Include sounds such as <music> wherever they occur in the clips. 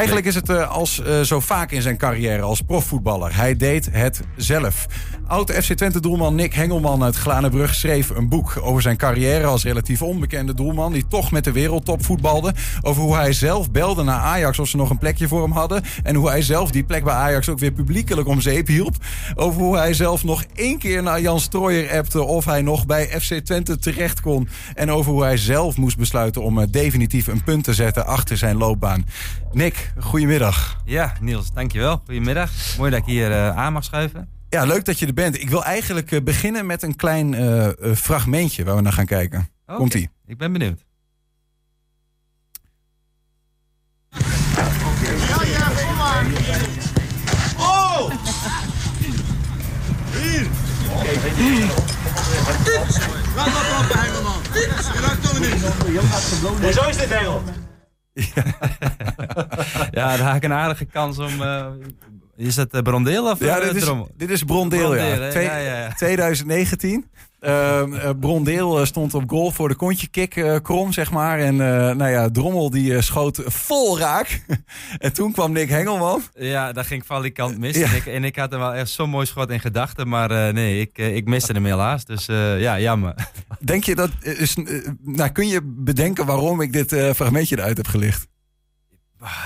Eigenlijk is het uh, als uh, zo vaak in zijn carrière als profvoetballer. Hij deed het zelf. Oud FC Twente doelman Nick Hengelman uit Glanenbrug schreef een boek over zijn carrière als relatief onbekende doelman die toch met de wereldtop voetbalde. Over hoe hij zelf belde naar Ajax of ze nog een plekje voor hem hadden en hoe hij zelf die plek bij Ajax ook weer publiekelijk om zeep hielp. Over hoe hij zelf nog één keer naar Jan Strooijer appte of hij nog bij FC Twente terecht kon en over hoe hij zelf moest besluiten om uh, definitief een punt te zetten achter zijn loopbaan. Nick, goedemiddag. Ja, Niels, dankjewel. Goedemiddag. Mooi dat ik hier uh, aan mag schuiven. Ja, leuk dat je er bent. Ik wil eigenlijk uh, beginnen met een klein uh, fragmentje waar we naar gaan kijken. Okay. Komt-ie. Ik ben benieuwd. Ja, ja, kom maar. Oh! Hier! Laat maar klappen, Hengelman. Je raakt toch niet. Hoezo is dit, Hengel? Ja. <laughs> ja, daar had ik een aardige kans om... Uh, is dat uh, Brondeel of ja, uh, dit is, dit is Brondeel, Brondeel, ja. hè? Twee, Ja, ja, ja. 2019. Uh, Brondeel stond op goal voor de kontje kick krom, zeg maar. En nou ja, Drommel die schoot vol raak. <laughs> en toen kwam Nick Hengelman. Ja, daar ging valikant mis. Ja. En, ik, en ik had hem wel echt zo'n mooi schot in gedachten. Maar nee, ik, ik miste hem helaas. Dus ja, jammer. Denk je dat... Is, nou, kun je bedenken waarom ik dit fragmentje eruit heb gelicht?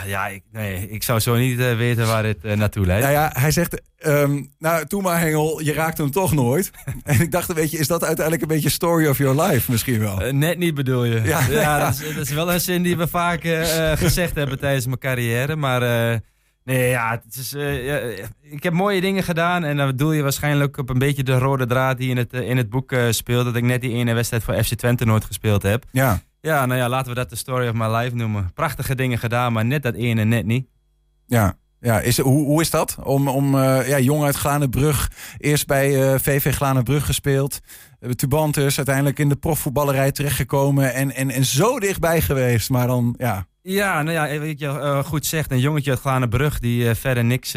Ja, ik, nee, ik zou zo niet uh, weten waar dit uh, naartoe leidt. Nou ja, hij zegt, um, nou, toen maar Hengel, je raakt hem toch nooit. <laughs> en ik dacht een beetje, is dat uiteindelijk een beetje story of your life misschien wel? Uh, net niet bedoel je. Ja, <laughs> ja dat, is, dat, is, wel een zin die we vaak gezegd hebben tijdens mijn carrière. Maar nee, ja, het is, ja, ik heb mooie dingen gedaan. En dan bedoel je waarschijnlijk op een beetje de rode draad die in het, in het boek speelt. Dat ik net die ene wedstrijd voor FC Twente nooit gespeeld heb. Ja. Ja, nou ja, laten we dat de story of my life noemen. Prachtige dingen gedaan, maar net dat ene net niet. Ja, ja is, hoe, hoe is dat? Om, om uh, ja, jong uit Glanenbrug, eerst bij uh, VV Glanenbrug gespeeld. Uh, Tubantus, uiteindelijk in de profvoetballerij terechtgekomen. En, en, en zo dichtbij geweest, maar dan, ja... Ja, nou ja, weet je uh, goed zegt, een jongetje uit Glanenbrug die verder niks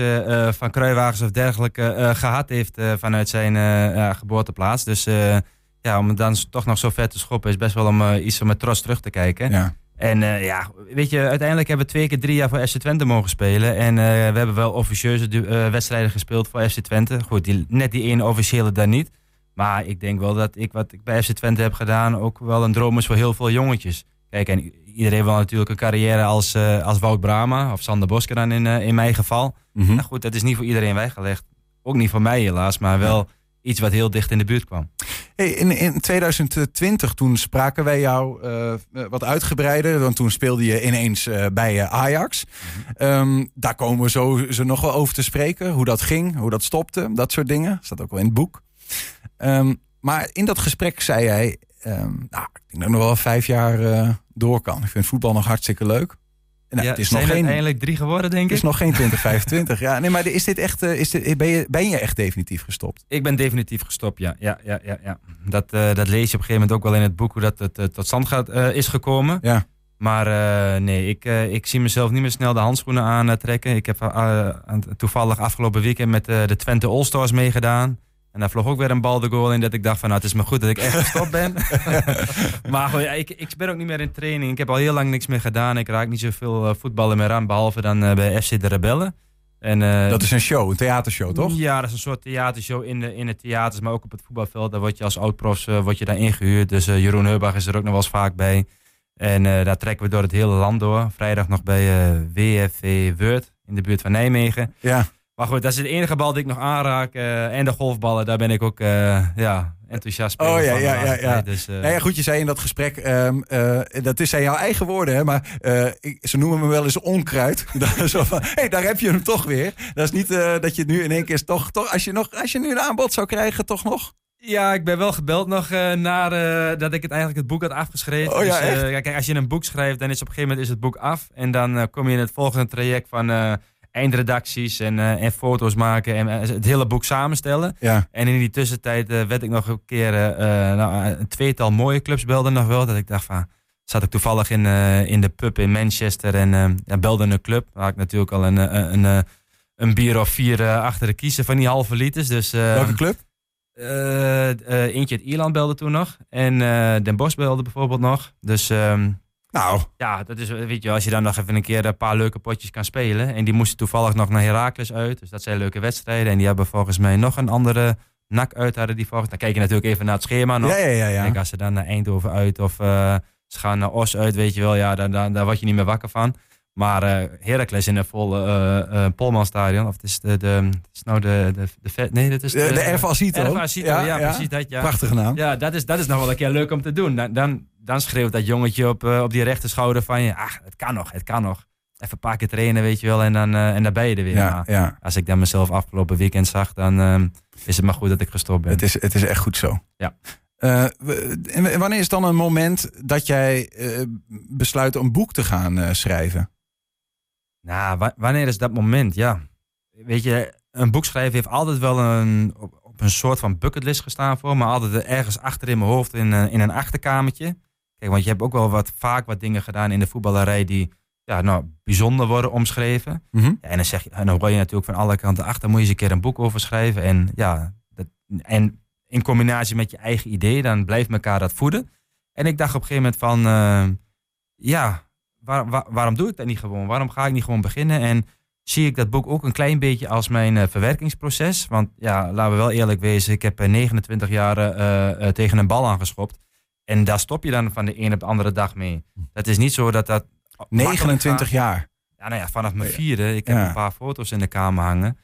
van kruiwagens of dergelijke gehad heeft vanuit zijn geboorteplaats. Dus ja, om het dan toch nog zo ver te schoppen is best wel om iets om met trots terug te kijken. Ja. En ja, weet je, uiteindelijk hebben we twee keer drie jaar voor FC Twente mogen spelen. En we hebben wel officieuze wedstrijden gespeeld voor FC Twente. Goed, die, net die ene officiële daar niet. Maar ik denk wel dat ik wat ik bij FC Twente heb gedaan ook wel een droom is voor heel veel jongetjes. Kijk, en iedereen wil natuurlijk een carrière als, als Wout Brama of Sander Bosker dan in, in mijn geval. Mhm. Nou goed, dat is niet voor iedereen weggelegd. Ook niet voor mij helaas, maar wel ja. iets wat heel dicht in de buurt kwam. Hey, in, in 2020, toen spraken wij jou uh, wat uitgebreider. Want toen speelde je ineens bij Ajax. Mm-hmm. Um, daar komen we zo, zo nog wel over te spreken. Hoe dat ging, hoe dat stopte, dat soort dingen. Staat ook wel in het boek. Um, maar in dat gesprek zei jij... Um, nou, ik denk dat ik nog wel vijf jaar uh, door kan. Ik vind voetbal nog hartstikke leuk. Nou, ja, het is nog geen, eindelijk drie geworden, denk ik. Het is nog geen 2025. ja, nee, maar is dit echt, uh, is dit, ben, je, ben je echt definitief gestopt? Ik ben definitief gestopt, ja. ja, ja, ja, ja. Dat, uh, dat lees je op een gegeven moment ook wel in het boek hoe dat het, uh, tot stand gaat, is gekomen. Ja. Maar nee, ik, ik zie mezelf niet meer snel de handschoenen aantrekken. Ik heb toevallig afgelopen weekend met de Twente All-Stars meegedaan. En daar vloog ook weer een bal de goal in dat ik dacht van nou, het is maar goed dat ik echt gestopt ben. <laughs> maar goed, ja, ik, ik ben ook niet meer in training. Ik heb al heel lang niks meer gedaan. Ik raak niet zoveel uh, voetballen meer aan, behalve dan uh, bij FC de Rebellen. En, uh, dat is een show, een theatershow, toch? Ja, dat is een soort theatershow in de, in het theaters, maar ook op het voetbalveld. Daar word je als oud-profs word je daar ingehuurd. Dus Jeroen Heubach is er ook nog wel eens vaak bij. En daar trekken we door het hele land door. Vrijdag nog bij WFV Word in de buurt van Nijmegen. Ja. Maar goed, dat is het enige bal die ik nog aanraak. Uh, en de golfballen, daar ben ik ook uh, ja, enthousiast Oh ja, ja, ja. ja. Dus, uh... nou ja, goed, je zei in dat gesprek, um, dat is zijn jouw eigen woorden, hè, maar ik, ze noemen me wel eens onkruid. <laughs> Zo van, hé, hey, daar heb je hem toch weer. Dat is niet dat je nu in één keer toch, toch als, je nog, als je nu een aanbod zou krijgen, toch nog? Ja, ik ben wel gebeld nog uh, naar uh, dat ik het eigenlijk het boek had afgeschreven. Oh, ja, dus, uh, kijk, als je een boek schrijft, dan is op een gegeven moment is het boek af. En dan kom je in het volgende traject van eindredacties en, uh, en foto's maken en uh, het hele boek samenstellen. Ja. En in die tussentijd uh, werd ik nog een keer, nou, een tweetal mooie clubs belden nog wel. Dat ik dacht van, zat ik toevallig in, in de pub in Manchester en ja, belde een club. Waar ik natuurlijk al een, een, een, een bier of vier achter de kiezen van die halve liters. Dus, Welke club? eentje uit Ierland belde toen nog. En Den Bosch belde bijvoorbeeld nog. Dus... Um, Nou, Ja, dat is, weet je, als je dan nog even een keer een paar leuke potjes kan spelen. En die moesten toevallig nog naar Heracles uit. Dus dat zijn leuke wedstrijden. En die hebben volgens mij nog een andere nak uit hadden die volgens. Dan kijk je natuurlijk even naar het schema nog. ja, ja, ja. ja. Kijk, als ze dan naar Eindhoven uit of eh, ze gaan naar Os uit, weet je wel, ja, dan, dan, daar word je niet meer wakker van. Maar eh Heracles in een vol eh eh, Polmanstadion, of het is de, de, het is nou de, de, de, vet- nee, dat is De, de Erva Acito. Erva ja, precies dat, ja. Prachtige naam. Ja, dat is, dat is nog wel een keer leuk om te doen. Dan, dan, dan schreeuwt dat jongetje op, eh, op die rechter schouder van je, ach, het kan nog, het kan nog. Even een paar keer trainen, weet je wel, en dan, eh, en dan ben je er weer. Ja, ja. als ik dan mezelf afgelopen weekend zag, dan eh, is het maar goed dat ik gestopt ben. Het is, het is echt goed zo. Ja. Eh, en wanneer is dan een moment dat jij besluit een boek te gaan schrijven? Nou, wa- wanneer is dat moment? Ja. Weet je, een boek schrijven heeft altijd wel een, op, een soort van bucketlist gestaan voor, maar altijd ergens achter in mijn hoofd in, in een achterkamertje. Kijk, want je hebt ook wel wat, vaak wat dingen gedaan in de voetballerij die ja, nou, bijzonder worden omschreven. Mhm. Ja, en dan, zeg je, en dan hoor je natuurlijk van alle kanten achter, moet je eens een keer een boek over schrijven. En ja, dat, en in combinatie met je eigen idee, dan blijft elkaar dat voeden. En ik dacht op een gegeven moment van, eh, ja, waar, waar- waarom doe ik dat niet gewoon? Waarom ga ik niet gewoon beginnen? En zie ik dat boek ook een klein beetje als mijn eh, verwerkingsproces. Want ja, laten we wel eerlijk wezen, ik heb eh, 29 jaar tegen een bal aangeschopt. En daar stop je dan van de een op de andere dag mee. Dat is niet zo dat dat... makkelijk 29 gaat. jaar. Ja, nou ja, vanaf mijn Ja. vierde. Ik heb Ja. een paar foto's in de kamer hangen.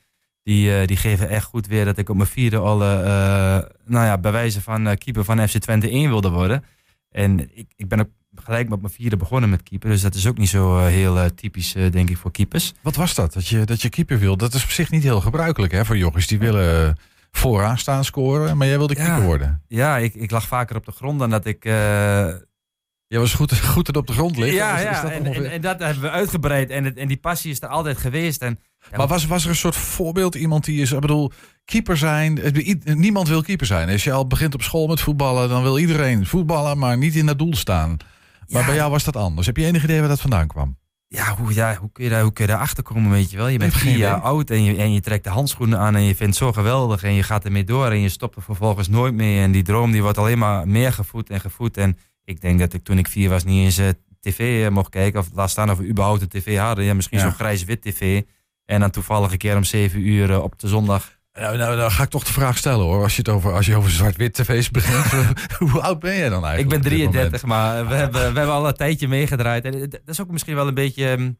Die, eh, die geven echt goed weer dat ik op mijn vierde al, eh, nou ja, bij wijze van keeper van FC Twente 1 wilde worden. En ik, ik ben ook gelijk met mijn vierde begonnen met keeper. Dus dat is ook niet zo heel typisch, denk ik, voor keepers. Wat was dat? Dat je, dat je keeper wil? Dat is op zich niet heel gebruikelijk hè, voor jochies. Die willen vooraan staan scoren, maar jij wilde Ja. keeper worden. Ja, ik, ik lag vaker op de grond dan dat ik... eh, Jij was goed, <laughs> goed dat op de grond liggen. ja, Is- is ja dat en, ongeveer- en, en dat hebben we uitgebreid. En, het, en die passie is er altijd geweest. En, ja, maar was, was er een soort voorbeeld iemand die is, ik bedoel, keeper zijn? Niemand wil keeper zijn. Als je al begint op school met voetballen, dan wil iedereen voetballen, maar niet in dat doel staan. Maar Ja. bij jou was dat anders. Heb je enig idee waar dat vandaan kwam? Ja, hoe, ja hoe, kun je daar, hoe kun je daar achter komen, weet je wel? Je bent vier jaar oud en je, en je trekt de handschoenen aan en je vindt het zo geweldig en je gaat ermee door en je stopt er vervolgens nooit mee. En die droom die wordt alleen maar meer gevoed en gevoed. En ik denk dat ik toen ik vier was niet eens eh, tv eh, mocht kijken of laat staan of we überhaupt een tv hadden. Ja, misschien Ja. zo'n grijs-wit tv. En dan toevallig een keer om zeven uur eh, op de zondag. Nou, nou, dan ga ik toch de vraag stellen hoor. Als je het over, als je over zwart-wit tv's <laughs> begint, <laughs> hoe oud ben jij dan eigenlijk? Ik ben op dit moment? 33, maar we hebben, we hebben al een tijdje meegedraaid. En dat is ook misschien wel een beetje...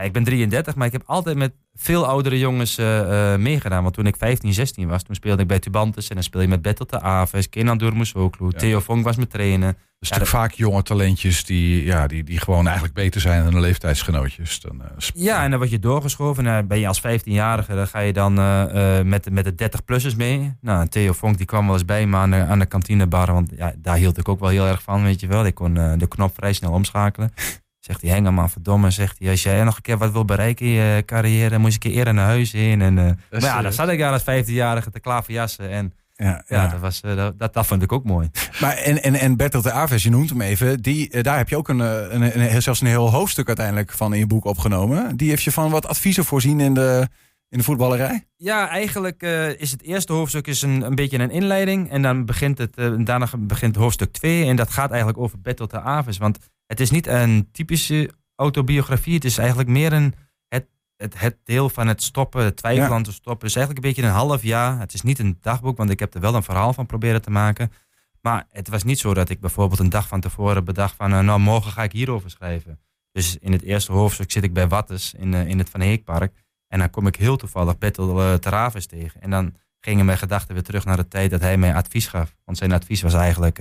Ja, ik ben 33, maar ik heb altijd met veel oudere jongens eh, eh, meegedaan. Want toen ik 15, 16 was, toen speelde ik bij Tubantes. En dan speel je met Battle de Aves, Kenan Durmusoglu, Ja. Theo Vonk was mijn trainer. Er Ja, zijn dat- vaak jonge talentjes die, ja, die, die gewoon eigenlijk beter zijn dan de leeftijdsgenootjes. Dan, eh, Ja, en dan word je doorgeschoven. En dan ben je als 15-jarige, dan ga je dan eh, met, de- met de 30-plussers mee. Nou, Theo Vonk die kwam wel eens bij me aan de, aan de kantinebar. Want ja, daar hield ik ook wel heel erg van, weet je wel. Ik kon de knop vrij snel omschakelen. Zegt hij, Hengeman, verdomme, zegt hij. Als jij nog een keer wat wil bereiken in je carrière, moet je een keer eerder naar huis heen. En, eh, maar ja, dan zat ik daar als 15-jarige te klaverjassen. En Ja, ja, ja. Dat, was, eh, dat, dat, dat vond ik ook mooi. <laughs> Maar en, en, en Bertolt de Aves, je noemt hem even. Die, eh, daar heb je ook een, een, een, zelfs een heel hoofdstuk uiteindelijk van in je boek opgenomen. Die heeft je van wat adviezen voorzien in de, in de voetballerij. Ja, eigenlijk eh, is het eerste hoofdstuk is een, een beetje een inleiding. En dan begint het, eh, daarna begint hoofdstuk 2. En dat gaat eigenlijk over Battle de Aves. Want het is niet een typische autobiografie. Het is eigenlijk meer een, het, het, het deel van het stoppen, het twijfelen Ja. aan te stoppen. Het is eigenlijk een beetje een half jaar. Het is niet een dagboek, want ik heb er wel een verhaal van proberen te maken. Maar het was niet zo dat ik bijvoorbeeld een dag van tevoren bedacht van... eh, nou, morgen ga ik hierover schrijven. Dus in het eerste hoofdstuk zit ik bij Wattes in, eh, in het Van Heekpark. En dan kom ik heel toevallig Bertel uh, Teravis tegen. En dan gingen mijn gedachten weer terug naar de tijd dat hij mij advies gaf. Want zijn advies was eigenlijk...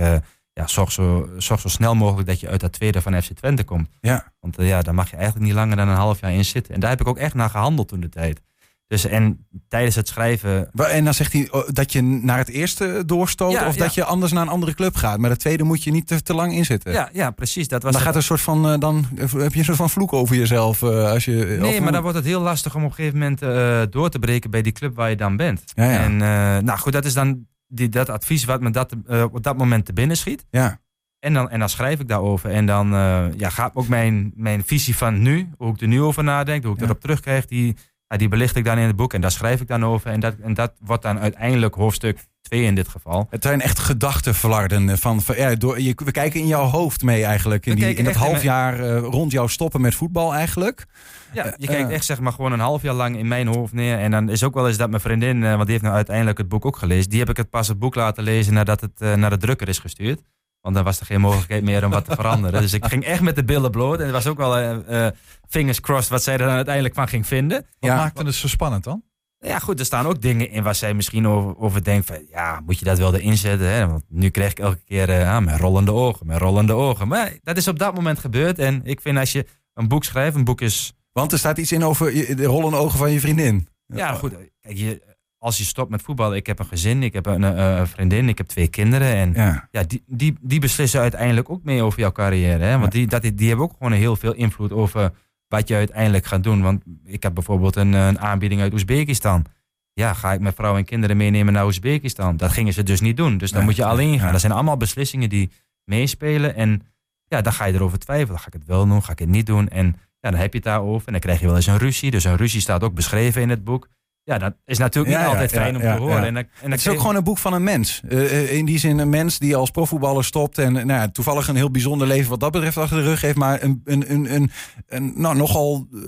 eh, ja, zorg zo, zorg zo snel mogelijk dat je uit dat tweede van FC Twente komt. Ja. Want eh, ja, daar mag je eigenlijk niet langer dan een half jaar in zitten. En daar heb ik ook echt naar gehandeld toen de tijd. Dus en tijdens het schrijven En dan zegt hij oh, dat je naar het eerste doorstoot. Ja, of ja. dat je anders naar een andere club gaat. Maar de tweede moet je niet te, te lang inzitten. Ja, ja, precies. Dat was dan gaat er een soort van, eh, dan heb je een soort van vloek over jezelf. eh, als je, Nee, maar dan wordt het heel lastig om op een gegeven moment eh, door te breken bij die club waar je dan bent. Ja. En eh, nou goed, dat is dan die, dat advies wat me dat, eh, op dat moment te binnen schiet. Ja, En dan, en dan schrijf ik daarover. En dan eh, ja, gaat ook mijn, mijn visie van nu, hoe ik er nu over nadenk, hoe ik Ja. erop terugkrijg, die, die belicht ik dan in het boek. En daar schrijf ik dan over. En dat, en dat wordt dan uiteindelijk hoofdstuk twee in dit geval. Het zijn echt gedachtenverlarden van, van ja, door, je, we kijken in jouw hoofd mee eigenlijk. In, die, in dat half mijn- jaar eh, rond jou stoppen met voetbal eigenlijk. Ja, je Eh, kijkt eh. echt zeg maar gewoon een half jaar lang in mijn hoofd neer. En dan is ook wel eens dat mijn vriendin, eh, want die heeft nou uiteindelijk het boek ook gelezen. Die heb ik het pas het boek laten lezen nadat het eh, naar de drukker is gestuurd. Want dan was er geen mogelijkheid meer om wat te veranderen. Dus ik ging echt met de billen bloot. En het was ook wel eh, eh, fingers crossed wat zij er dan uiteindelijk van ging vinden. Wat Ja. maakte het zo spannend dan? Ja, goed, er staan ook dingen in waar zij misschien over, over denkt van... ja, moet je dat wel erin zetten? Hè? Want nu krijg ik elke keer eh, ah, met rollende ogen, met rollende ogen. Maar dat is op dat moment gebeurd. En ik vind als je een boek schrijft, een boek is... Want er staat iets in over je- de rollende ogen van je vriendin. Ja, goed. Kijk, je, als je stopt met voetballen, ik heb een gezin, ik heb een eh, vriendin, ik heb twee kinderen. En ja. Ja. die, die, die beslissen uiteindelijk ook mee over jouw carrière. Hè? Want die, dat, die hebben ook gewoon heel veel invloed over wat je uiteindelijk gaat doen. Want ik heb bijvoorbeeld een, eh, een aanbieding uit Oezbekistan. Ja, ga ik mijn vrouw en kinderen meenemen naar Oezbekistan? Dat gingen ze dus niet doen. Dus dan Nee, moet je alleen gaan. ja. Dat zijn allemaal beslissingen die meespelen. En ja, dan ga je erover twijfelen. Ga ik het wel doen? Ga ik het niet doen? En ja, dan heb je het daarover. En dan krijg je wel eens een ruzie. Dus een ruzie staat ook beschreven in het boek. Ja, dat is natuurlijk niet ja, altijd fijn om te horen. En dan, en dan Het is ook gewoon een boek van een mens. Eh, eh, in die zin een mens die als profvoetballer stopt. En nou ja, toevallig een heel bijzonder leven wat dat betreft achter de rug heeft. Maar een, een, een, een, een nou, nogal eh,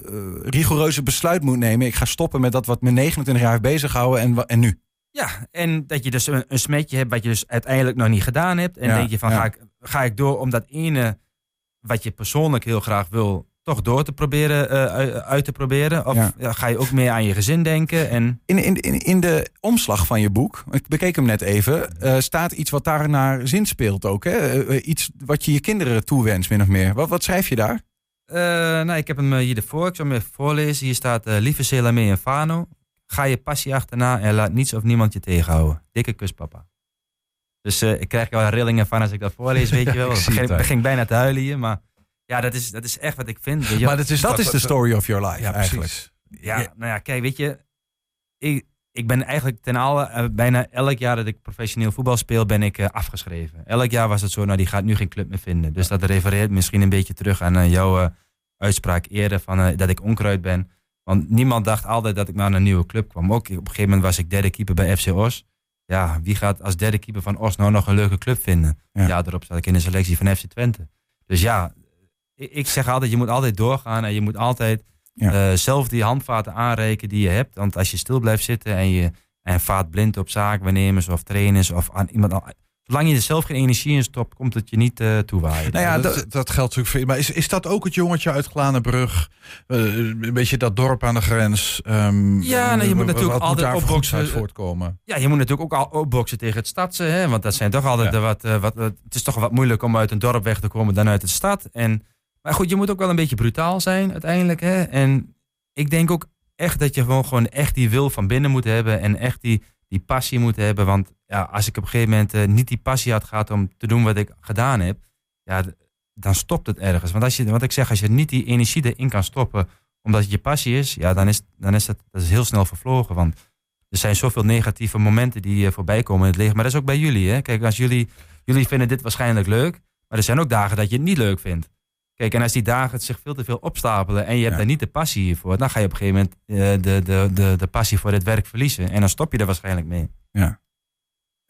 rigoureuze besluit moet nemen. Ik ga stoppen met dat wat me 29 jaar heeft bezighouden. En, en nu? Ja, en dat je dus een, een smetje hebt wat je dus uiteindelijk nog niet gedaan hebt. En Ja, denk je van, ja. ga, ik, ga ik door om dat ene wat je persoonlijk heel graag wil, toch door te proberen, eh, uit, te proberen? Of Ja. ja, ga je ook meer aan je gezin denken? En In, in, in, in de omslag van je boek, ik bekeek hem net even, eh, staat iets wat daar naar zin speelt ook. Hè? Eh, iets wat je je kinderen toewenst, min of meer. Wat, wat schrijf je daar? nou, ik heb hem hier ervoor, ik zal hem even voorlezen. Hier staat, lieve Selamé en Fano, ga je passie achterna en laat niets of niemand je tegenhouden. Dikke kus, papa. Dus ik krijg er wel rillingen van als ik dat voorlees, weet je <laughs> wel. Ik begin, begin bijna te huilen hier, maar ja, dat is, dat is echt wat ik vind. je. Maar dat is, Dat is de story of your life Ja, eigenlijk. precies. Ja, Ja. nou ja, kijk, weet je, ik, ik ben eigenlijk ten alle, eh, bijna elk jaar dat ik professioneel voetbal speel, ben ik eh, afgeschreven. Elk jaar was het zo, nou die gaat nu geen club meer vinden. Dus dat refereert misschien een beetje terug aan eh, jouw eh, uitspraak eerder van eh, dat ik onkruid ben. Want niemand dacht altijd dat ik naar een nieuwe club kwam. Ook op een gegeven moment was ik derde keeper bij FC Os. Ja, wie gaat als derde keeper van Os nou nog een leuke club vinden? Ja. Ja, daarop zat ik in de selectie van FC Twente. Dus ja, ik, ik zeg altijd, je moet altijd doorgaan en je moet altijd Ja. eh, zelf die handvaten aanreiken die je hebt. Want als je stil blijft zitten en je en vaart blind op zaakwaarnemers of trainers of aan iemand al- Zolang je er zelf geen energie in stopt, komt het je niet eh toewaaien. Nou ja, dat, dat- dat, geldt natuurlijk voor. Maar is, is dat ook het jongetje uit Glanenbrug? Eh, een beetje dat dorp aan de grens. ehm, Ja, nou, je moet natuurlijk moet altijd daar voor opboksen. voortkomen. Ja, je moet natuurlijk ook al opboksen tegen het stadse. Hè? Want dat zijn toch altijd Ja. de wat, wat. Het is toch wat moeilijk om uit een dorp weg te komen dan uit de stad. En, maar goed, je moet ook wel een beetje brutaal zijn uiteindelijk. Hè? En ik denk ook echt dat je gewoon, gewoon echt die wil van binnen moet hebben. En echt die, die passie moet hebben. Want ja, als ik op een gegeven moment eh, niet die passie had gehad om te doen wat ik gedaan heb. Ja, dan stopt het ergens. Want als je, wat ik zeg, als je niet die energie erin kan stoppen. omdat het je passie is. Ja, dan is, dan is dat, dat is heel snel vervlogen. Want er zijn zoveel negatieve momenten die eh, voorbij komen in het leven. Maar dat is ook bij jullie. Hè? Kijk, als jullie, jullie vinden dit waarschijnlijk leuk. Maar er zijn ook dagen dat je het niet leuk vindt. Kijk, en als die dagen zich veel te veel opstapelen en je hebt Ja. daar niet de passie hiervoor, dan ga je op een gegeven moment eh, de, de, de, de passie voor het werk verliezen. En dan stop je er waarschijnlijk mee. Ja,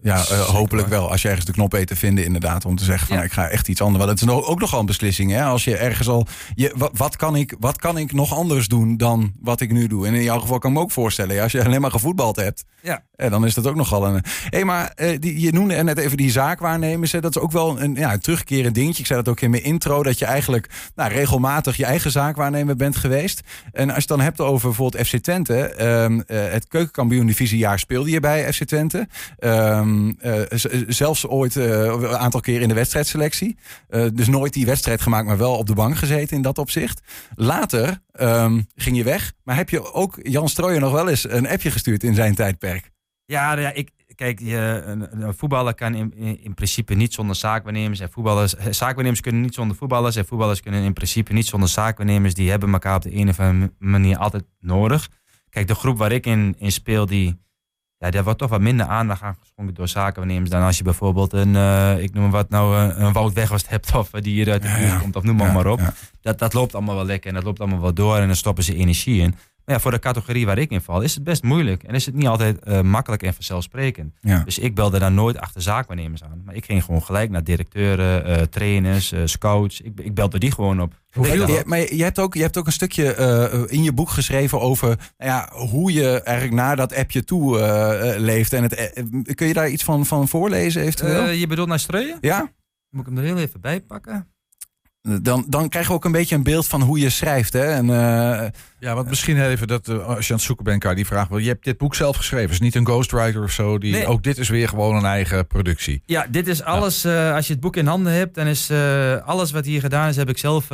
eh, Zeker hopelijk wel. Als je ergens de knop weet te vinden, inderdaad. Om te zeggen van Ja. ik ga echt iets anders. Want het is ook nogal een beslissing. Hè? Als je ergens al. Je, wat, wat, kan ik, wat kan ik nog anders doen dan wat ik nu doe? En in jouw geval kan ik me ook voorstellen. Ja, als je <laughs> alleen maar gevoetbald hebt. Ja. eh, dan is dat ook nogal een. Hé, maar eh, die, je noemde net even die zaakwaarnemers. Hè? Dat is ook wel een, ja, een terugkerend dingetje. Ik zei dat ook in mijn intro. Dat je eigenlijk nou, regelmatig je eigen zaakwaarnemer bent geweest. En als je het dan hebt over bijvoorbeeld FC Twente. ehm, eh, het keukenkampioen divisiejaar speelde je bij FC Twente. Ehm, eh, z- zelfs ooit eh, een aantal keer in de wedstrijdselectie. Eh, dus nooit die wedstrijd gemaakt, maar wel op de bank gezeten in dat opzicht. Later ehm, ging je weg. Maar heb je ook Jan Strooijer nog wel eens een appje gestuurd in zijn tijdperk? Ja, nou ja ik, kijk, je, een, een voetballer kan in, in, in principe niet zonder zaakwaarnemers. En voetballers, eh, zaakwaarnemers kunnen niet zonder voetballers. En voetballers kunnen in principe niet zonder zaakwaarnemers. Die hebben elkaar op de een of andere manier altijd nodig. Kijk, de groep waar ik in, in speel, die, ja, daar wordt toch wat minder aandacht aan geschonken door zakenwaarnemers. Dan als je bijvoorbeeld een, eh, ik noem wat nou, een, een Wout Weghorst hebt. Of die hier uit de buurt ja. komt, of noem maar, Ja, maar op. Dat, dat loopt allemaal wel lekker en dat loopt allemaal wel door. En dan stoppen ze energie in. Maar ja, voor de categorie waar ik in val, is het best moeilijk. En is het niet altijd eh, makkelijk en vanzelfsprekend. Ja. Dus ik belde daar nooit achter zaakwaarnemers aan. Maar ik ging gewoon gelijk naar directeuren, eh, trainers, eh, scouts. Ik, ik belde die gewoon op. Hoe Nee, viel je- maar je, hebt ook, je hebt ook een stukje in je boek geschreven over nou ja, hoe je eigenlijk naar dat appje toe leeft. En het, kun je daar iets van, van voorlezen eventueel? Je bedoelt naar Streuien? ja? Moet ik hem er heel even bij pakken? Dan, dan krijgen we ook een beetje een beeld van hoe je schrijft. Hè? En, Ja, want misschien even dat eh, als je aan het zoeken bent, kan je die vraag wel. Je hebt dit boek zelf geschreven, het is niet een ghostwriter of zo. Die, Nee. Ook dit is weer gewoon een eigen productie. Ja, dit is alles. eh, als je het boek in handen hebt, dan is eh, alles wat hier gedaan is, heb ik zelf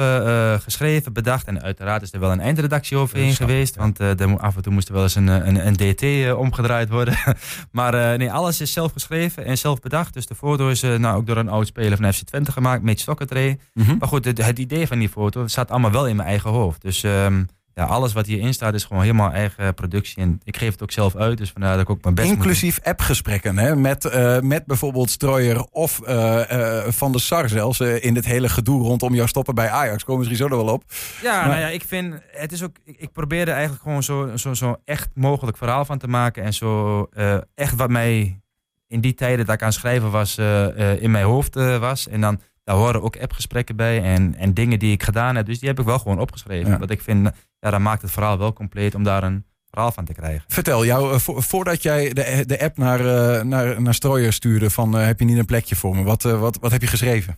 geschreven, bedacht. En uiteraard is er wel een eindredactie overheen snap geweest. ja. Want er af en toe moest er wel eens een, een, een DT omgedraaid worden. <laughs> maar nee, alles is zelf geschreven en zelf bedacht. Dus de foto is nou, ook door een oud speler van FC Twente gemaakt, Mitch Stokkertree. mhm. Maar goed, het, het idee van die foto staat allemaal wel in mijn eigen hoofd. Dus ehm, ja, alles wat hierin staat is gewoon helemaal eigen productie. En ik geef het ook zelf uit, dus vandaar dat ik ook mijn best. Inclusief appgesprekken hè? Met, eh, met bijvoorbeeld Strooier of eh, eh, Van der Sar zelfs. in dit hele gedoe rondom jouw stoppen bij Ajax. Komen misschien zo nog wel op. Ja, Maar- nou ja, ik vind het is ook. Ik, ik probeer er eigenlijk gewoon zo, zo, zo echt mogelijk verhaal van te maken. En zo echt wat mij in die tijden dat ik aan het schrijven was, in mijn hoofd was. En dan daar horen ook appgesprekken bij en, en dingen die ik gedaan heb. Dus die heb ik wel gewoon opgeschreven. Ja. Want ik vind, ja, dan maakt het verhaal wel compleet om daar een verhaal van te krijgen. Vertel, jou, eh, vo- voordat jij de, de app naar, eh, naar, naar Strooier stuurde van eh, heb je niet een plekje voor me? Wat, eh, wat, wat heb je geschreven?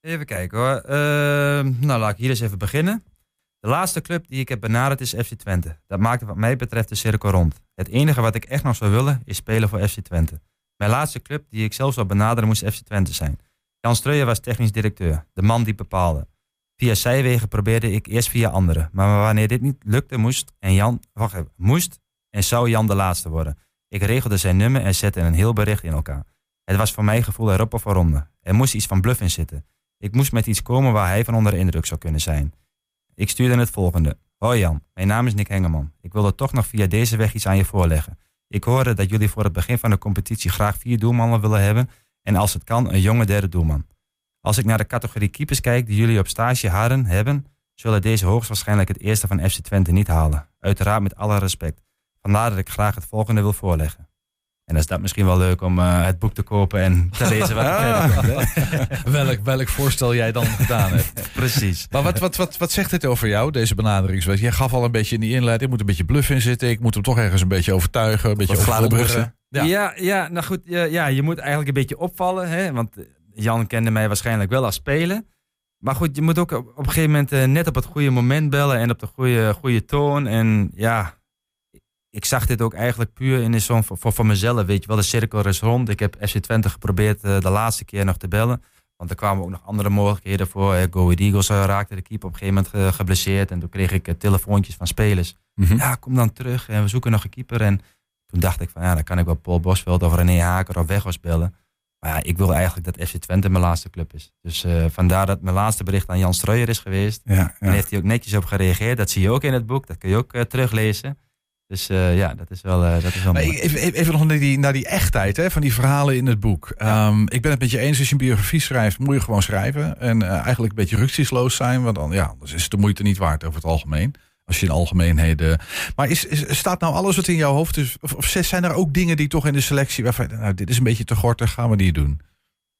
Even kijken hoor. Ehm, nou, laat ik hier eens even beginnen. De laatste club die ik heb benaderd is FC Twente. Dat maakte wat mij betreft de cirkel rond. Het enige wat ik echt nog zou willen is spelen voor FC Twente. Mijn laatste club die ik zelf zou benaderen moest FC Twente zijn. Jan Streuer was technisch directeur, de man die bepaalde. Via zijwegen probeerde ik eerst via anderen. Maar wanneer dit niet lukte, moest en Jan, wacht moest en zou Jan de laatste worden. Ik regelde zijn nummer en zette een heel bericht in elkaar. Het was voor mijn gevoel erop of eronder. Er moest iets van bluff in zitten. Ik moest met iets komen waar hij van onder de indruk zou kunnen zijn. Ik stuurde het volgende. Hoi Jan, mijn naam is Nick Hengeman. Ik wilde toch nog via deze weg iets aan je voorleggen. Ik hoorde dat jullie voor het begin van de competitie graag vier doelmannen willen hebben en als het kan een jonge derde doelman. Als ik naar de categorie keepers kijk die jullie op stage hadden hebben, zullen deze hoogstwaarschijnlijk het eerste van FC Twente niet halen. Uiteraard met alle respect. Vandaar dat ik graag het volgende wil voorleggen. En dan is dat misschien wel leuk om eh, het boek te kopen en te <laughs> lezen wat Ah. komt. <laughs> welk, welk voorstel jij dan gedaan hebt. <laughs> Precies. Maar wat, wat, wat, wat zegt dit over jou, deze benaderingswijze? Jij gaf al een beetje in die inleiding, ik moet een beetje bluff in zitten. Ik moet hem toch ergens een beetje overtuigen. Een beetje overwonderen. Ja. Ja. Ja, nou goed, ja, ja, je moet eigenlijk een beetje opvallen. Hè? Want eh, Jan kende mij waarschijnlijk wel als speler. Maar goed, je moet ook op, een gegeven moment eh, net op het goede moment bellen en op de goede, goede toon. En ja, ik zag dit ook eigenlijk puur in de zon voor, voor, voor mezelf. Weet je wel, de cirkel is rond. Ik heb FC Twente geprobeerd eh, de laatste keer nog te bellen. Want er kwamen ook nog andere mogelijkheden voor. Go Ahead Eagles eh, raakte de keeper op een gegeven moment ge- geblesseerd. En toen kreeg ik telefoontjes van spelers Mhm. ja, kom dan terug en we zoeken nog een keeper. En toen dacht ik van, ja, dan kan ik wel Paul Bosveld of René Haker of Weghorst bellen. Maar ja, ik wil eigenlijk dat FC Twente mijn laatste club is. Dus eh, vandaar dat mijn laatste bericht aan Jan Streuer is geweest. Ja, En heeft hij ook netjes op gereageerd. Dat zie je ook in het boek. Dat kun je ook eh, teruglezen. Dus eh, ja, dat is wel, dat is wel Maar mooi. even, even nog naar die, naar die echtheid hè, van die verhalen in het boek. Ehm, ik ben het met je eens, als je een biografie schrijft, moet je gewoon schrijven. En eigenlijk een beetje rücksichtsloos zijn, want dan, ja, anders is het de moeite niet waard over het algemeen. Als je in algemeenheden. Maar is, is, staat nou alles wat in jouw hoofd is? Of, of zijn er ook dingen die toch in de selectie waarvan nou, dit is een beetje te gortig, gaan we die doen?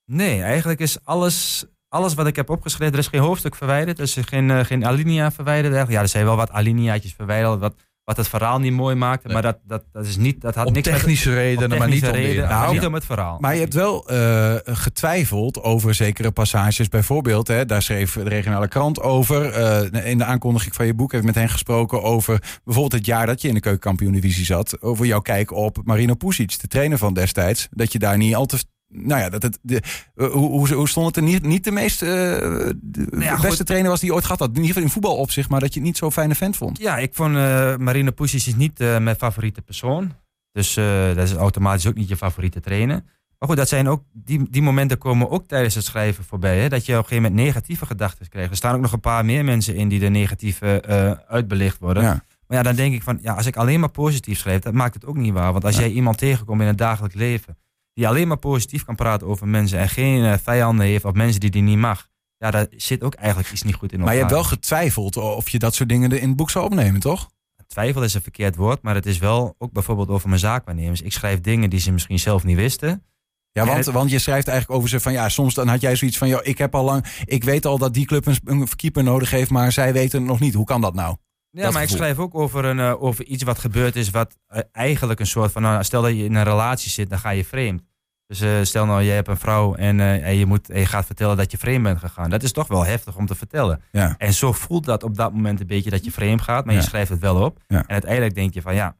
Nee, eigenlijk is alles, alles wat ik heb opgeschreven, er is geen hoofdstuk verwijderd. Er is geen, eh, geen alinea verwijderd. Ja, er zijn wel wat alineaatjes verwijderd, wat, wat het verhaal niet mooi maakte. Nee. Maar dat, dat, dat is niet, dat had Om niks met technische redenen, op maar niet technische om de reden, inhoud. maar niet Ja. om het verhaal. Maar je hebt wel eh, getwijfeld over zekere passages. Bijvoorbeeld, hè, daar schreef de regionale krant over. Eh, in de aankondiging van je boek heb ik met hen gesproken over bijvoorbeeld het jaar dat je in de keukenkampioen-divisie zat. Over jouw kijk op Marino Pusic, de trainer van destijds. Dat je daar niet al te. Nou ja, dat het, de, eh, hoe, hoe, hoe stond het er niet, niet de meest. eh, de ja, beste goed. trainer was die je ooit gehad had. In ieder geval in voetbalopzicht, maar dat je het niet zo'n fijne vent vond. Ja, ik vond eh Marina Pusic is niet mijn favoriete persoon. Dus dat is automatisch ook niet je favoriete trainer. Maar goed, dat zijn ook, die, die momenten komen ook tijdens het schrijven voorbij. Hè? Dat je op een gegeven moment negatieve gedachten krijgt. Er staan ook nog een paar meer mensen in die er negatief eh, uitbelicht worden. Ja. Maar ja, dan denk ik van, ja, als ik alleen maar positief schrijf, dat maakt het ook niet waar. Want als Ja. jij iemand tegenkomt in het dagelijks leven, die alleen maar positief kan praten over mensen en geen eh, vijanden heeft of mensen die die niet mag, Ja, daar zit ook eigenlijk iets niet goed in Maar je hebt wel getwijfeld of je dat soort dingen in het boek zou opnemen, toch? Twijfel is een verkeerd woord, maar het is wel ook bijvoorbeeld over mijn zaakwaarnemers. Ik schrijf dingen die ze misschien zelf niet wisten. Ja, want, het- want je schrijft eigenlijk over ze van ja, soms dan had jij zoiets van joh, ik heb al lang, ik weet al dat die club een, een keeper nodig heeft, maar zij weten het nog niet. Hoe kan dat nou? Ja, Dat maar gevoel. ik schrijf ook over, een, eh, over iets wat gebeurd is, wat eh, eigenlijk een soort van, nou, stel dat je in een relatie zit, dan ga je vreemd. Dus eh, stel nou, je hebt een vrouw en, en je, moet, en je gaat vertellen dat je vreemd bent gegaan. Dat is toch wel heftig om te vertellen. Ja. En zo voelt dat op dat moment een beetje dat je vreemd gaat, maar Ja. je schrijft het wel op. Ja. En uiteindelijk denk je van ja,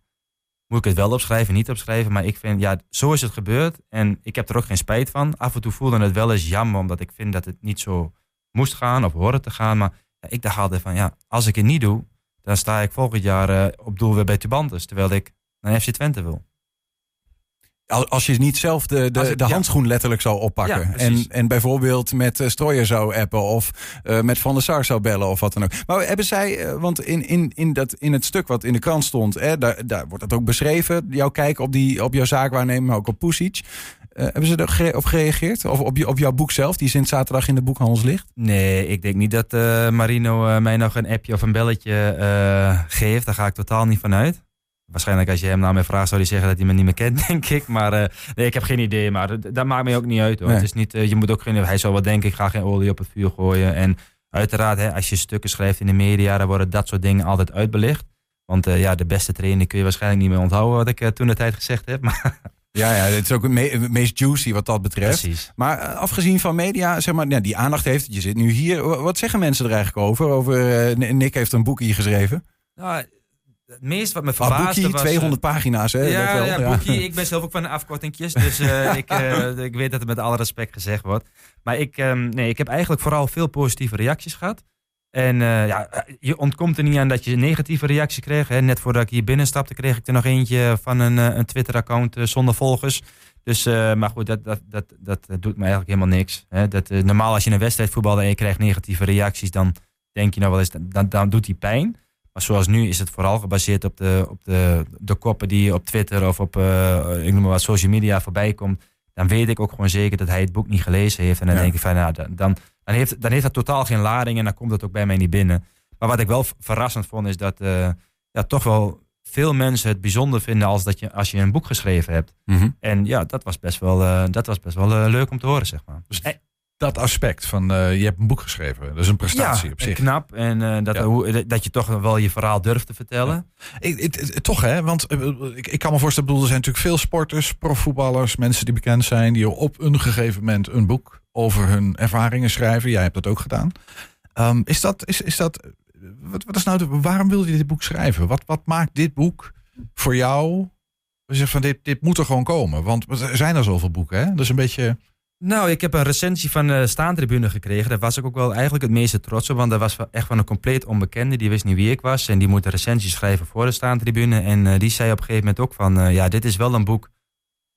moet ik het wel opschrijven, niet opschrijven? Maar ik vind, ja, zo is het gebeurd en ik heb er ook geen spijt van. Af en toe voelde het wel eens jammer, omdat ik vind dat het niet zo moest gaan of hoorde te gaan. Maar ik dacht altijd van ja, als ik het niet doe, dan sta ik volgend jaar eh, op doel weer bij Tubantes, terwijl ik naar FC Twente wil. Al- Als je niet zelf de, de, ik- de ja. handschoen letterlijk zou oppakken. Ja, en, en bijvoorbeeld met uh, Strooier zou appen of eh, met Van der Sar zou bellen of wat dan ook. Maar hebben zij, want in, in, in, dat, in het stuk wat in de krant stond, hè, daar, daar wordt dat ook beschreven. Jouw kijk op, die, op jouw zaakwaarnemer, maar ook op Pusic. Eh, hebben ze erop gereageerd? Of op, je, op jouw boek zelf, die sinds zaterdag in de boekhandels ligt? Nee, ik denk niet dat eh, Marino eh, mij nog een appje of een belletje geeft. Daar ga ik totaal niet van uit. Waarschijnlijk als je hem naar mij vraagt, zou hij zeggen dat hij me niet meer kent, <laughs> denk ik. Maar nee, ik heb geen idee. Maar dat, maakt mij ook niet uit. Hoor. Nee. Het is niet, je moet ook geen, hij zal wel denken, ik ga geen olie op het vuur gooien. En uiteraard, hè, als je stukken schrijft in de media, dan worden dat soort dingen altijd uitbelicht. Want ja, de beste trainer kun je waarschijnlijk niet meer onthouden, wat ik toen de tijd gezegd heb. <laughs> Maar, Ja, ja, het is ook het me- het meest juicy wat dat betreft. precies. Maar eh, afgezien van media, zeg maar, ja, die aandacht heeft, je zit nu hier. Wa- Wat zeggen mensen er eigenlijk over? over eh, Nick heeft een boekje geschreven. Nou, het meest wat me Ah, verbaasde boekje, was... eh, 200 pagina's, hè? Ja, wel. ja, boekie. Ik ben zelf ook van de afkortingjes. Dus eh, <laughs> ik, eh, ik weet dat het met alle respect gezegd wordt. Maar ik, ehm, nee, ik heb eigenlijk vooral veel positieve reacties gehad. En eh, ja, je ontkomt er niet aan dat je negatieve reacties kreeg. Hè. Net voordat ik hier binnenstapte, kreeg ik er nog eentje van een, eh, een Twitter-account eh, zonder volgers. Dus, eh, maar goed, dat, dat, dat, dat doet me eigenlijk helemaal niks. Hè. Dat, eh, normaal als je een wedstrijd voetbalt en je krijgt negatieve reacties, dan denk je nou wel eens, dan, dan doet die pijn. Maar zoals nu is het vooral gebaseerd op de, op de, de koppen die op Twitter of op eh, ik noem maar wat social media voorbij komt. Dan weet ik ook gewoon zeker dat hij het boek niet gelezen heeft. En dan Ja. denk ik van, nou, dan, dan, dan, heeft, dan heeft dat totaal geen lading en dan komt het ook bij mij niet binnen. Maar wat ik wel verrassend vond is dat eh, ja, toch wel veel mensen het bijzonder vinden als, dat je, als je een boek geschreven hebt. Mhm. En ja, dat was best wel, eh, dat was best wel eh, leuk om te horen, zeg maar. Dus dat aspect van je hebt een boek geschreven. Dat is een prestatie ja, op zich. knap. En dat, Ja. hoe, dat je toch wel je verhaal durft te vertellen. Ik, toch hè, want ik, ik kan me voorstellen, bedoel, er zijn natuurlijk veel sporters, profvoetballers, mensen die bekend zijn, die op een gegeven moment een boek over hun ervaringen schrijven. Jij hebt dat ook gedaan. Ehm, is dat, is, is dat, wat, wat is nou, de, waarom wil je dit boek schrijven? Wat, wat maakt dit boek voor jou? We zeggen van dit, dit moet er gewoon komen, want er zijn er zoveel boeken, hè? Dat is een beetje. Nou, ik heb een recensie van de staantribune gekregen. Daar was ik ook wel eigenlijk het meeste trots op. Want dat was echt van een compleet onbekende. Die wist niet wie ik was. En die moet een recensie schrijven voor de staantribune. En eh, die zei op een gegeven moment ook van... eh, ja, dit is wel een boek.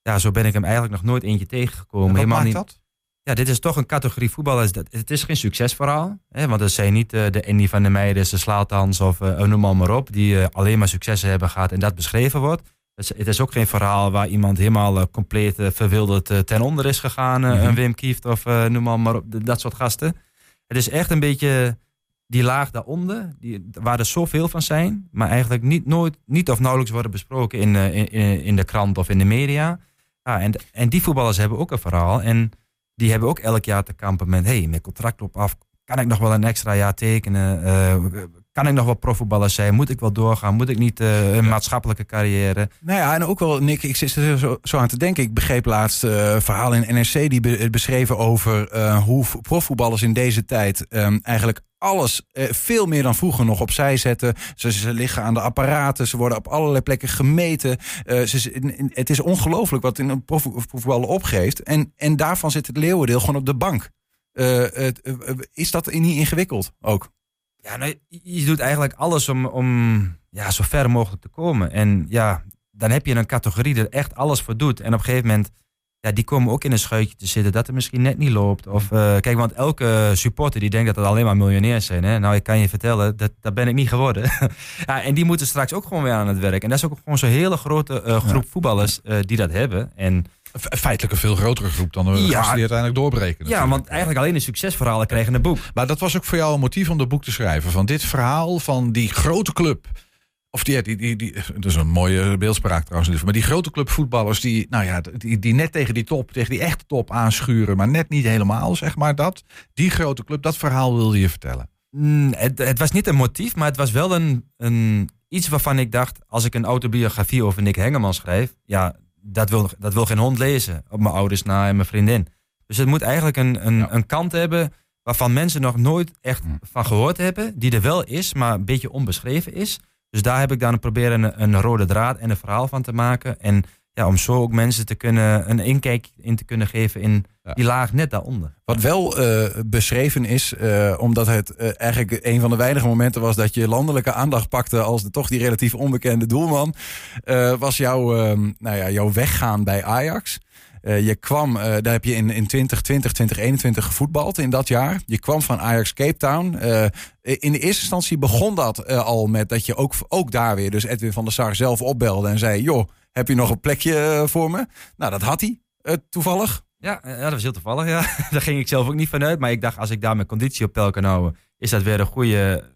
Ja, zo ben ik hem eigenlijk nog nooit eentje tegengekomen. wat Helemaal maakt niet. dat? Ja, dit is toch een categorie voetballers. dat- Het is geen succesverhaal. Hè, want het zijn niet eh, de Andy van der Meijden, de Slaatans of eh, noem maar, maar op. Die eh, alleen maar successen hebben gehad en dat beschreven wordt. Het is, het is ook geen verhaal waar iemand helemaal eh, compleet eh, verwilderd eh, ten onder is gegaan. eh, Mhm. Een Wim Kieft of eh, noem maar, maar op. Dat soort gasten. Het is echt een beetje die laag daaronder. Die, waar er zoveel van zijn. Maar eigenlijk niet, nooit, niet of nauwelijks worden besproken in, eh, in, in in de krant of in de media. Ja, en, en die voetballers hebben ook een verhaal. En die hebben ook elk jaar te kampen met... hey, mijn contract loopt af. Kan ik nog wel een extra jaar tekenen? Eh, kan ik nog wel profvoetballer zijn? Moet ik wel doorgaan? Moet ik niet eh, een maatschappelijke carrière? Nou ja, en ook wel, Nick, ik zit er zo, zo aan te denken. Ik begreep laatst een verhaal in NRC die be- beschreven over hoe profvoetballers in deze tijd ehm, eigenlijk alles eh, veel meer dan vroeger nog opzij zetten. Ze, liggen aan de apparaten, ze worden op allerlei plekken gemeten. Eh, ze, het is ongelooflijk wat in een profvoetballer opgeeft. En, en daarvan zit het leeuwendeel gewoon op de bank. Eh, is dat niet ingewikkeld ook? Ja, nou, je- je doet eigenlijk alles om, om ja, zo ver mogelijk te komen. En ja, dan heb je een categorie die er echt alles voor doet. En op een gegeven moment, ja, die komen ook in een schuitje te zitten dat het misschien net niet loopt. Of, eh, kijk, want elke supporter die denkt dat het alleen maar miljonairs zijn. Hè? Nou, ik kan je vertellen, dat, dat ben ik niet geworden. <laughs> ja, en die moeten straks ook gewoon weer aan het werk. En dat is ook gewoon zo'n hele grote eh, groep voetballers eh, die dat hebben. En Fe- Feitelijk een veel grotere groep dan de Ja. gasten die uiteindelijk doorbreken. Ja, want eigenlijk alleen de succesverhalen kregen het boek. Maar dat was ook voor jou een motief om dat boek te schrijven. Van dit verhaal van die grote club. Of die, die, die, die, dat is een mooie beeldspraak trouwens. Maar die grote club voetballers die, nou ja, die, die net tegen die top, tegen die echte top aanschuren. Maar net niet helemaal, zeg maar dat. Die grote club, dat verhaal wilde je vertellen. Mm, het, het was niet een motief, maar het was wel een, een, iets waarvan ik dacht... als ik een autobiografie over Nick Hengeman schrijf... ja, dat wil, dat wil geen hond lezen. Op mijn ouders na en mijn vriendin. Dus het moet eigenlijk een, een, Ja. een kant hebben... waarvan mensen nog nooit echt Hm. van gehoord hebben. Die er wel is, maar een beetje onbeschreven is. Dus daar heb ik dan proberen een, een rode draad en een verhaal van te maken. En ja, om zo ook mensen te kunnen, een inkijk in te kunnen geven in Ja. die laag net daaronder. Wat wel eh, beschreven is, eh, omdat het eh, eigenlijk een van de weinige momenten was dat je landelijke aandacht pakte als de, toch die relatief onbekende doelman, was jouw, eh, nou ja, jouw weggaan bij Ajax. Eh, je kwam, eh, daar heb je in, in 2020, 2021 gevoetbald in dat jaar. Je kwam van Ajax Cape Town. Eh, in de eerste instantie begon dat al met dat je ook, ook daar weer, dus Edwin van der Sar zelf opbelde en zei: Joh, heb je nog een plekje voor me? Nou, dat had hij toevallig. Ja, ja, dat was heel toevallig. Ja. <laughs> Daar ging ik zelf ook niet vanuit. Maar ik dacht, als ik daar mijn conditie op peil kan houden, is dat weer een goede.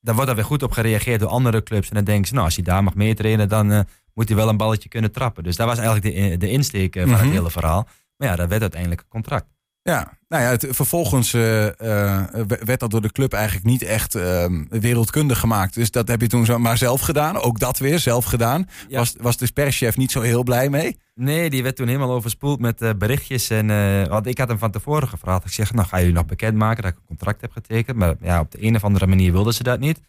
Dan wordt er weer goed op gereageerd door andere clubs. En dan denken ze, nou, als hij daar mag meetrainen, dan moet hij wel een balletje kunnen trappen. Dus dat was eigenlijk de, de insteek eh, van Mhm. het hele verhaal. Maar ja, dat werd uiteindelijk een contract. Ja, nou ja, het, vervolgens eh, eh, werd dat door de club eigenlijk niet echt eh, wereldkundig gemaakt. Dus dat heb je toen zo maar zelf gedaan. Ook dat weer zelf gedaan. Ja. Was, was de perschef niet zo heel blij mee? Nee, die werd toen helemaal overspoeld met eh, berichtjes. En, eh, want ik had hem van tevoren gevraagd. Ik zeg, nou ga je nog bekendmaken dat ik een contract heb getekend. Maar ja, op de een of andere manier wilden ze dat niet.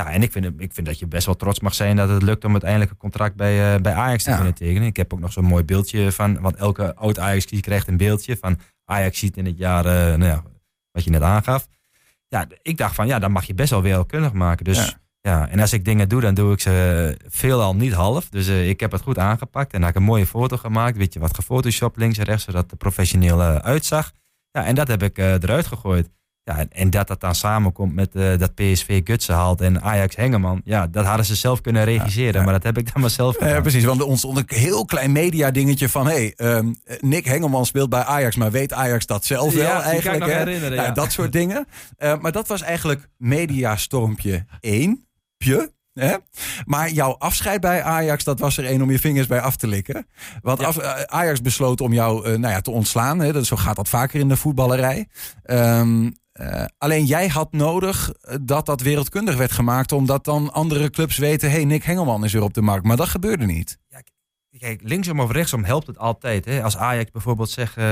Ja, en ik vind, ik vind dat je best wel trots mag zijn dat het lukt om uiteindelijk een contract bij, eh, bij Ajax te Ja. kunnen tekenen. Ik heb ook nog zo'n mooi beeldje van, want elke oud Ajax krijgt een beeldje van Ajax ziet in het jaar, eh, nou ja, wat je net aangaf. Ja, ik dacht van, ja, dan mag je best wel wereldkundig maken. Dus Ja. ja. en als ik dingen doe, dan doe ik ze veelal niet half. Dus eh, ik heb het goed aangepakt en heb ik een mooie foto gemaakt. Weet je, wat gefotoshopt links en rechts, zodat het professioneel uitzag. Ja, en dat heb ik eruit gegooid. Ja, en, dat dat dan samenkomt met eh, dat PSV Gutsen haalt en Ajax Hengeman. Ja, dat hadden ze zelf kunnen regisseren, Ja, ja. maar dat heb ik dan maar zelf gedaan. Ja, precies, want er ontstond een heel klein media dingetje van... hey, ehm, Nick Hengelman speelt bij Ajax, maar weet Ajax dat zelf wel kan ik eigenlijk? nog hè? herinneren, Nou, ja. Dat soort dingen. Eh, maar dat was eigenlijk mediastormpje 1. Pje. Hè? Maar jouw afscheid bij Ajax, dat was er één om je vingers bij af te likken. Want Ja. af- eh, Ajax besloot om jou nou ja, te ontslaan. Hè? Zo gaat dat vaker in de voetballerij. Ehm, eh, alleen jij had nodig eh, dat dat wereldkundig werd gemaakt. Omdat dan andere clubs weten... hey, Nick Hengelman is weer op de markt. Maar dat gebeurde niet. Kijk, linksom of rechtsom helpt het altijd. Hè? Als Ajax bijvoorbeeld zegt, eh,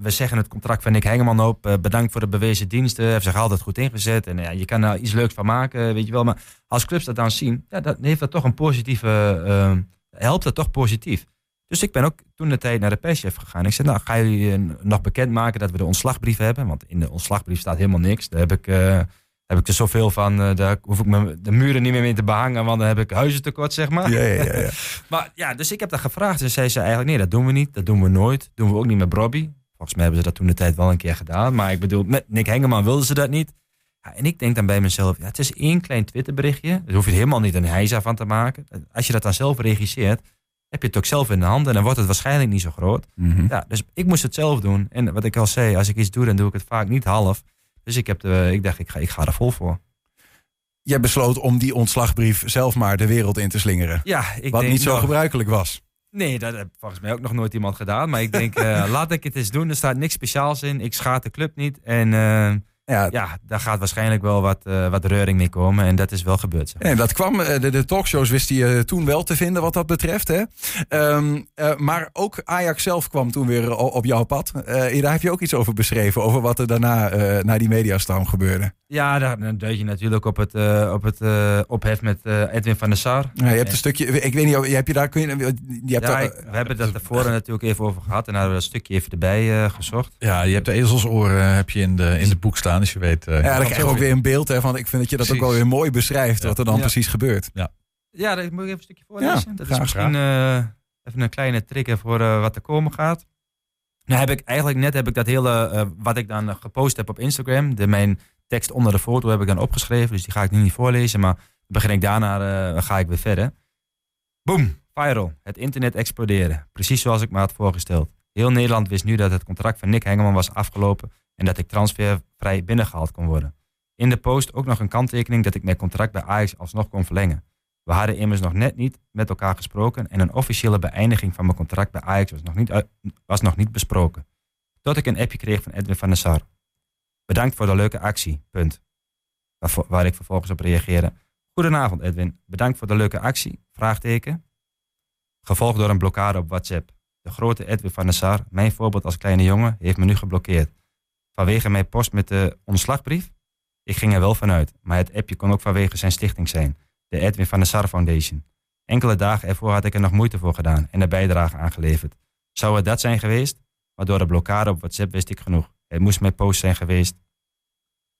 we, zeggen het contract van Nick Hengeman op. bedankt voor de bewezen diensten. Heeft zich altijd goed ingezet. En ja, je kan er iets leuks van maken, weet je wel. Maar als clubs dat dan zien, ja, heeft dat toch een positieve... helpt dat toch positief. Dus ik ben ook toen de tijd naar de perschef gegaan. Ik zei, nou, ga jullie eh, nog bekendmaken dat we de ontslagbrief hebben? Want in de ontslagbrief staat helemaal niks. Daar heb ik, eh, heb ik er zoveel van. eh, daar hoef ik me de muren niet meer mee te behangen, want dan heb ik huizentekort, zeg maar. Ja, ja, ja. ja. <laughs> Maar ja, dus ik heb dat gevraagd. En zei ze eigenlijk, nee, dat doen we niet. Dat doen we nooit. doen we ook niet met Bobby. Volgens mij hebben ze dat toen de tijd wel een keer gedaan. Maar ik bedoel, met Nick Hengeman wilden ze dat niet. Ja, en ik denk dan bij mezelf, ja, het is één klein Twitterberichtje. Daar hoef je helemaal niet een heisa van te maken. Als je dat dan zelf regisseert, heb je het ook zelf in de hand. En dan wordt het waarschijnlijk niet zo groot. Mhm. Ja, dus ik moest het zelf doen. En wat ik al zei, als ik iets doe, dan doe ik het vaak niet half. Dus ik, heb de, ik dacht, ik ga, ik ga er vol voor. Jij besloot om die ontslagbrief zelf maar de wereld in te slingeren. Ja, ik wat denk, niet zo gebruikelijk was. Nee, dat heeft volgens mij ook nog nooit iemand gedaan. Maar ik denk, <laughs> eh, laat ik het eens doen. Er staat niks speciaals in. Ik schaad de club niet. En eh, Ja, ja, daar gaat waarschijnlijk wel wat, eh, wat reuring mee komen. En dat is wel gebeurd. Zeg. En dat kwam, eh, de, de talkshows wist hij eh, toen wel te vinden wat dat betreft. Hè? Ehm, eh, maar ook Ajax zelf kwam toen weer op jouw pad. Eh, daar heb je ook iets over beschreven, over wat er daarna eh naar die mediastorm gebeurde. Ja, daar, dan duid je natuurlijk op het, op het ophef met Edwin van der Sar. Ja, je hebt een stukje, ik weet niet, heb je daar, kun je, je hebt Ja, daar- ik- we hebben het tevoren natuurlijk even over gehad. En daar hebben we dat stukje even erbij eh, gezocht. Ja, je hebt de ezelsoren heb je in, de, in het boek staan, dus je weet... eh, ja, dan krijg je ook weer een beeld hè, van. Ik vind dat je dat ook wel weer mooi beschrijft, Ja. wat er dan Ja. precies gebeurt. Ja, dat moet ik even een stukje voorlezen. dat is misschien eh, even een kleine trigger voor eh, wat er komen gaat. Nou heb ik eigenlijk net heb ik dat hele, eh, wat ik dan gepost heb op Instagram, de, mijn tekst onder de foto heb ik dan opgeschreven, dus die ga ik nu niet voorlezen, maar begin ik daarna, eh, ga ik weer verder. Boom. Viral. Het internet explodeerde. Precies zoals ik me had voorgesteld. Heel Nederland wist nu dat het contract van Nick Hengelman was afgelopen en dat ik transfervrij binnengehaald kon worden. In de post ook nog een kanttekening dat ik mijn contract bij Ajax alsnog kon verlengen. We hadden immers nog net niet met elkaar gesproken en een officiële beëindiging van mijn contract bij Ajax was nog niet, was nog niet besproken. Tot ik een appje kreeg van Edwin van der Sar. Bedankt voor de leuke actie. Punt. Waarvo- Waar ik vervolgens op reageerde. Goedenavond Edwin. Bedankt voor de leuke actie. Vraagteken. Gevolgd door een blokkade op WhatsApp. De grote Edwin van der Sar, mijn voorbeeld als kleine jongen, heeft me nu geblokkeerd. Vanwege mijn post met de ontslagbrief? Ik ging er wel vanuit, maar het appje kon ook vanwege zijn stichting zijn. De Edwin van der Sar Foundation. Enkele dagen ervoor had ik er nog moeite voor gedaan en de bijdrage aangeleverd. Zou het dat zijn geweest? Maar door de blokkade op WhatsApp wist ik genoeg. Het moest mijn post zijn geweest.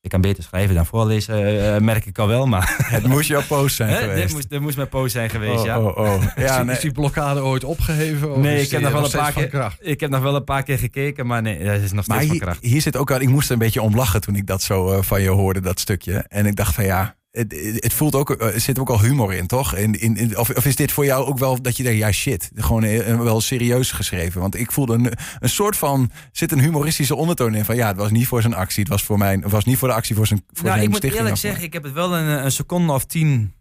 Ik kan beter schrijven dan voorlezen, eh, merk ik al wel, maar <laughs> Het moest jouw post zijn Hè, geweest. dit, moest, dit moest mijn post zijn geweest, oh, ja. oh, oh. <laughs> Is, Ja, die, nee. is die blokkade ooit opgeheven? Of Nee, ik heb nog wel een paar keer-? Ik heb nog wel een paar keer gekeken, maar nee, dat is nog steeds Maar van kracht. hier zit ook al, ik moest er een beetje om lachen toen ik dat zo eh, van je hoorde, dat stukje. En ik dacht van ja, het, het voelt ook, eh, er zit ook al humor in, toch? In, in, in- of, of is dit voor jou ook wel dat je denkt, ja shit, gewoon eh, wel serieus geschreven? Want ik voelde een, een soort van, zit een humoristische ondertoon in van ja, het was niet voor zijn actie, het was voor mijn, het was niet voor de actie voor zijn, voor nou, zijn ik moet stichting. eerlijk zeggen, ik heb het wel een, een seconde of tien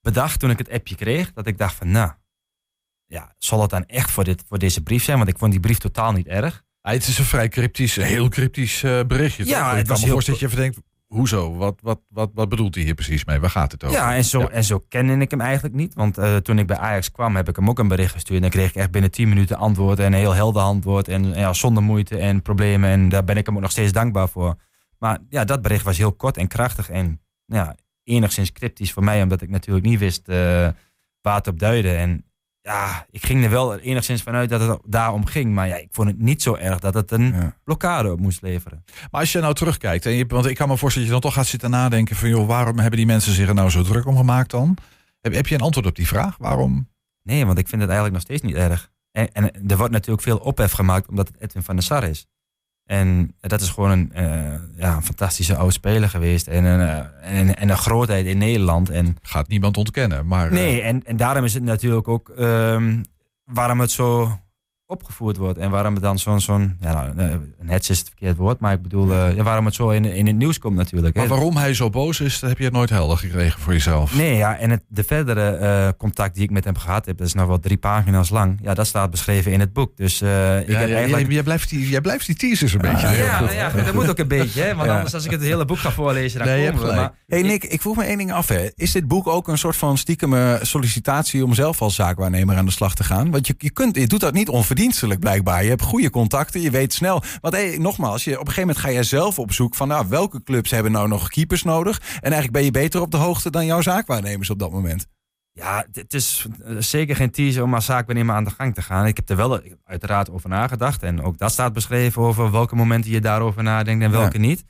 bedacht toen ik het appje kreeg. Dat ik dacht van, nou, ja, zal het dan echt voor, dit, voor deze brief zijn? Want ik vond die brief totaal niet erg. Ah, het is een vrij cryptisch, heel cryptisch eh, berichtje. Ja, toch? het ik was heel- voorstellen dat je even denkt, hoezo? Wat, wat, wat, wat bedoelt hij hier precies mee? Waar gaat het over? Ja, en zo, Ja. en zo kende ik hem eigenlijk niet. Want eh, toen ik bij Ajax kwam, heb ik hem ook een bericht gestuurd. En dan kreeg ik echt binnen 10 minuten antwoord. En een heel helder antwoord. En ja, zonder moeite en problemen. En daar ben ik hem ook nog steeds dankbaar voor. Maar ja, dat bericht was heel kort en krachtig. En ja, enigszins cryptisch voor mij. Omdat ik natuurlijk niet wist eh, waar het op duidde. En ja, ik ging er wel enigszins vanuit dat het daarom ging. Maar ja, ik vond het niet zo erg dat het een Ja. blokkade op moest leveren. Maar als je nou terugkijkt, en je, want ik kan me voorstellen dat je dan toch gaat zitten nadenken van, joh, waarom hebben die mensen zich er nou zo druk om gemaakt dan? Heb, heb je een antwoord op die vraag? Waarom? Nee, want ik vind het eigenlijk nog steeds niet erg. En, en er wordt natuurlijk veel ophef gemaakt omdat het Edwin van der Sar is. En dat is gewoon een, eh, ja, een fantastische oud speler geweest. En een, eh, en, en een grootheid in Nederland. En, Gaat niemand ontkennen. Maar, eh, nee, en, en daarom is het natuurlijk ook ehm, waarom het zo opgevoerd wordt. En waarom het dan zo'n, zo'n ja, nou, eh, een hets is het verkeerd woord. Maar ik bedoel, eh, ja, waarom het zo in, in het nieuws komt natuurlijk. hè. maar waarom hij zo boos is, dat heb je nooit helder gekregen voor jezelf. Nee, ja, en het, de verdere eh, contact die ik met hem gehad heb, dat is nog wel drie pagina's lang. Ja, dat staat beschreven in het boek. Dus eh, ik Ja, heb ja, eigenlijk... jij, jij blijft die, jij blijft die teasers een beetje. Ja, goed. nou ja, dat moet ook een beetje, hè? Want Ja. anders als ik het hele boek ga voorlezen, dan Nee, je komen we. Maar Hey Nick, ik vroeg me één ding af. Hè. Is dit boek ook een soort van stiekeme sollicitatie om zelf als zaakwaarnemer aan de slag te gaan? Want je, je, kunt, je doet dat niet onverdienstelijk blijkbaar. Je hebt goede contacten, je weet snel. Want hey, nogmaals, je, op een gegeven moment ga jij zelf op zoek van nou, welke clubs hebben nou nog keepers nodig? En eigenlijk ben je beter op de hoogte dan jouw zaakwaarnemers op dat moment. ja, het is eh, zeker geen teaser om als zaakwaarnemer aan de gang te gaan. Ik heb er wel uiteraard over nagedacht. En ook dat staat beschreven over welke momenten je daarover nadenkt en welke niet.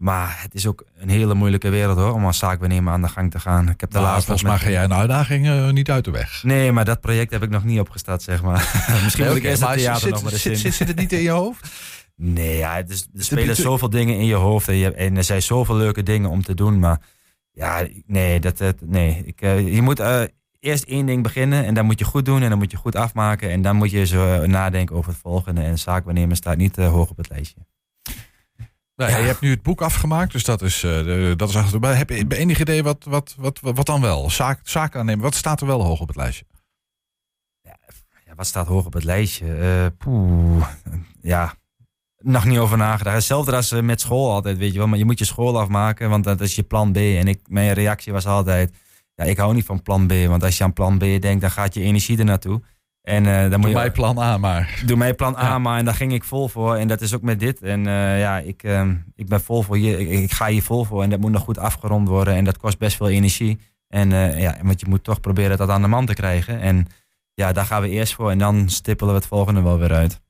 Maar het is ook een hele moeilijke wereld hoor, om als zaakwaarnemer aan de gang te gaan. Ik heb de Nou, laatste volgens mij ga jij een uitdaging eh, niet uit de weg. Nee, maar dat project heb ik nog niet opgestart, zeg maar. <laughs> Misschien moet ik eerst het theater zit, nog maar zit, in. zit, zit het niet in je hoofd? <laughs> Nee, ja, het is, er spelen zoveel dingen in je hoofd en, je, en er zijn zoveel leuke dingen om te doen. Maar ja, nee, dat, dat, nee. Ik, eh, je moet eh, eerst één ding beginnen en dan moet je goed doen en dan moet je goed afmaken. En dan moet je zo nadenken over het volgende. En zaakwaarnemer staat niet hoog op het lijstje. Ja. Je hebt nu het boek afgemaakt, dus dat is, de- dat is achter. Maar heb je enig idee wat, wat, wat, wat, dan wel? Zaak, zaak aannemen, wat staat er wel hoog op het lijstje? Ja, wat staat hoog op het lijstje? Poeh, ja, nog niet over nagedacht. Hetzelfde als eh, met school altijd, weet je wel. Maar je moet je school afmaken, want dat is je plan B. En ik, mijn reactie was altijd, ja, ik hou niet van plan B. Want als je aan plan B denkt, dan gaat je energie er naartoe. En eh, dan moet Doe je... mij plan A maar. Doe mij plan A, Ja. maar en daar ging ik vol voor. En dat is ook met dit. En eh, ja, ik, ehm, ik ben vol voor hier. Ik, ik ga hier vol voor. En dat moet nog goed afgerond worden. En dat kost best veel energie. En eh, ja, want je moet toch proberen dat aan de man te krijgen. En ja, daar gaan we eerst voor. En dan stippelen we het volgende wel weer uit.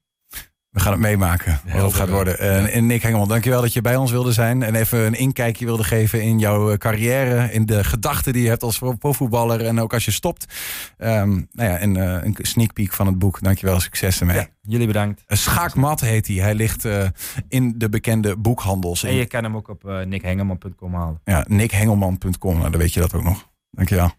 We gaan het meemaken wat het gaat worden. En, Nick Hengelman, dankjewel dat je bij ons wilde zijn. En even een inkijkje wilde geven in jouw eh, carrière. In de gedachten die je hebt als profvoetballer. En ook als je stopt. Ehm, nou ja, en eh, een sneak peek van het boek. Dankjewel, succes ermee. Ja, jullie bedankt. Een Schaakmat heet hij. Hij ligt eh, in de bekende boekhandels. En je kan hem ook op uh, nickhengelman.com halen. Ja, nickhengelman.com. Nou, dan weet je dat ook nog. Dankjewel.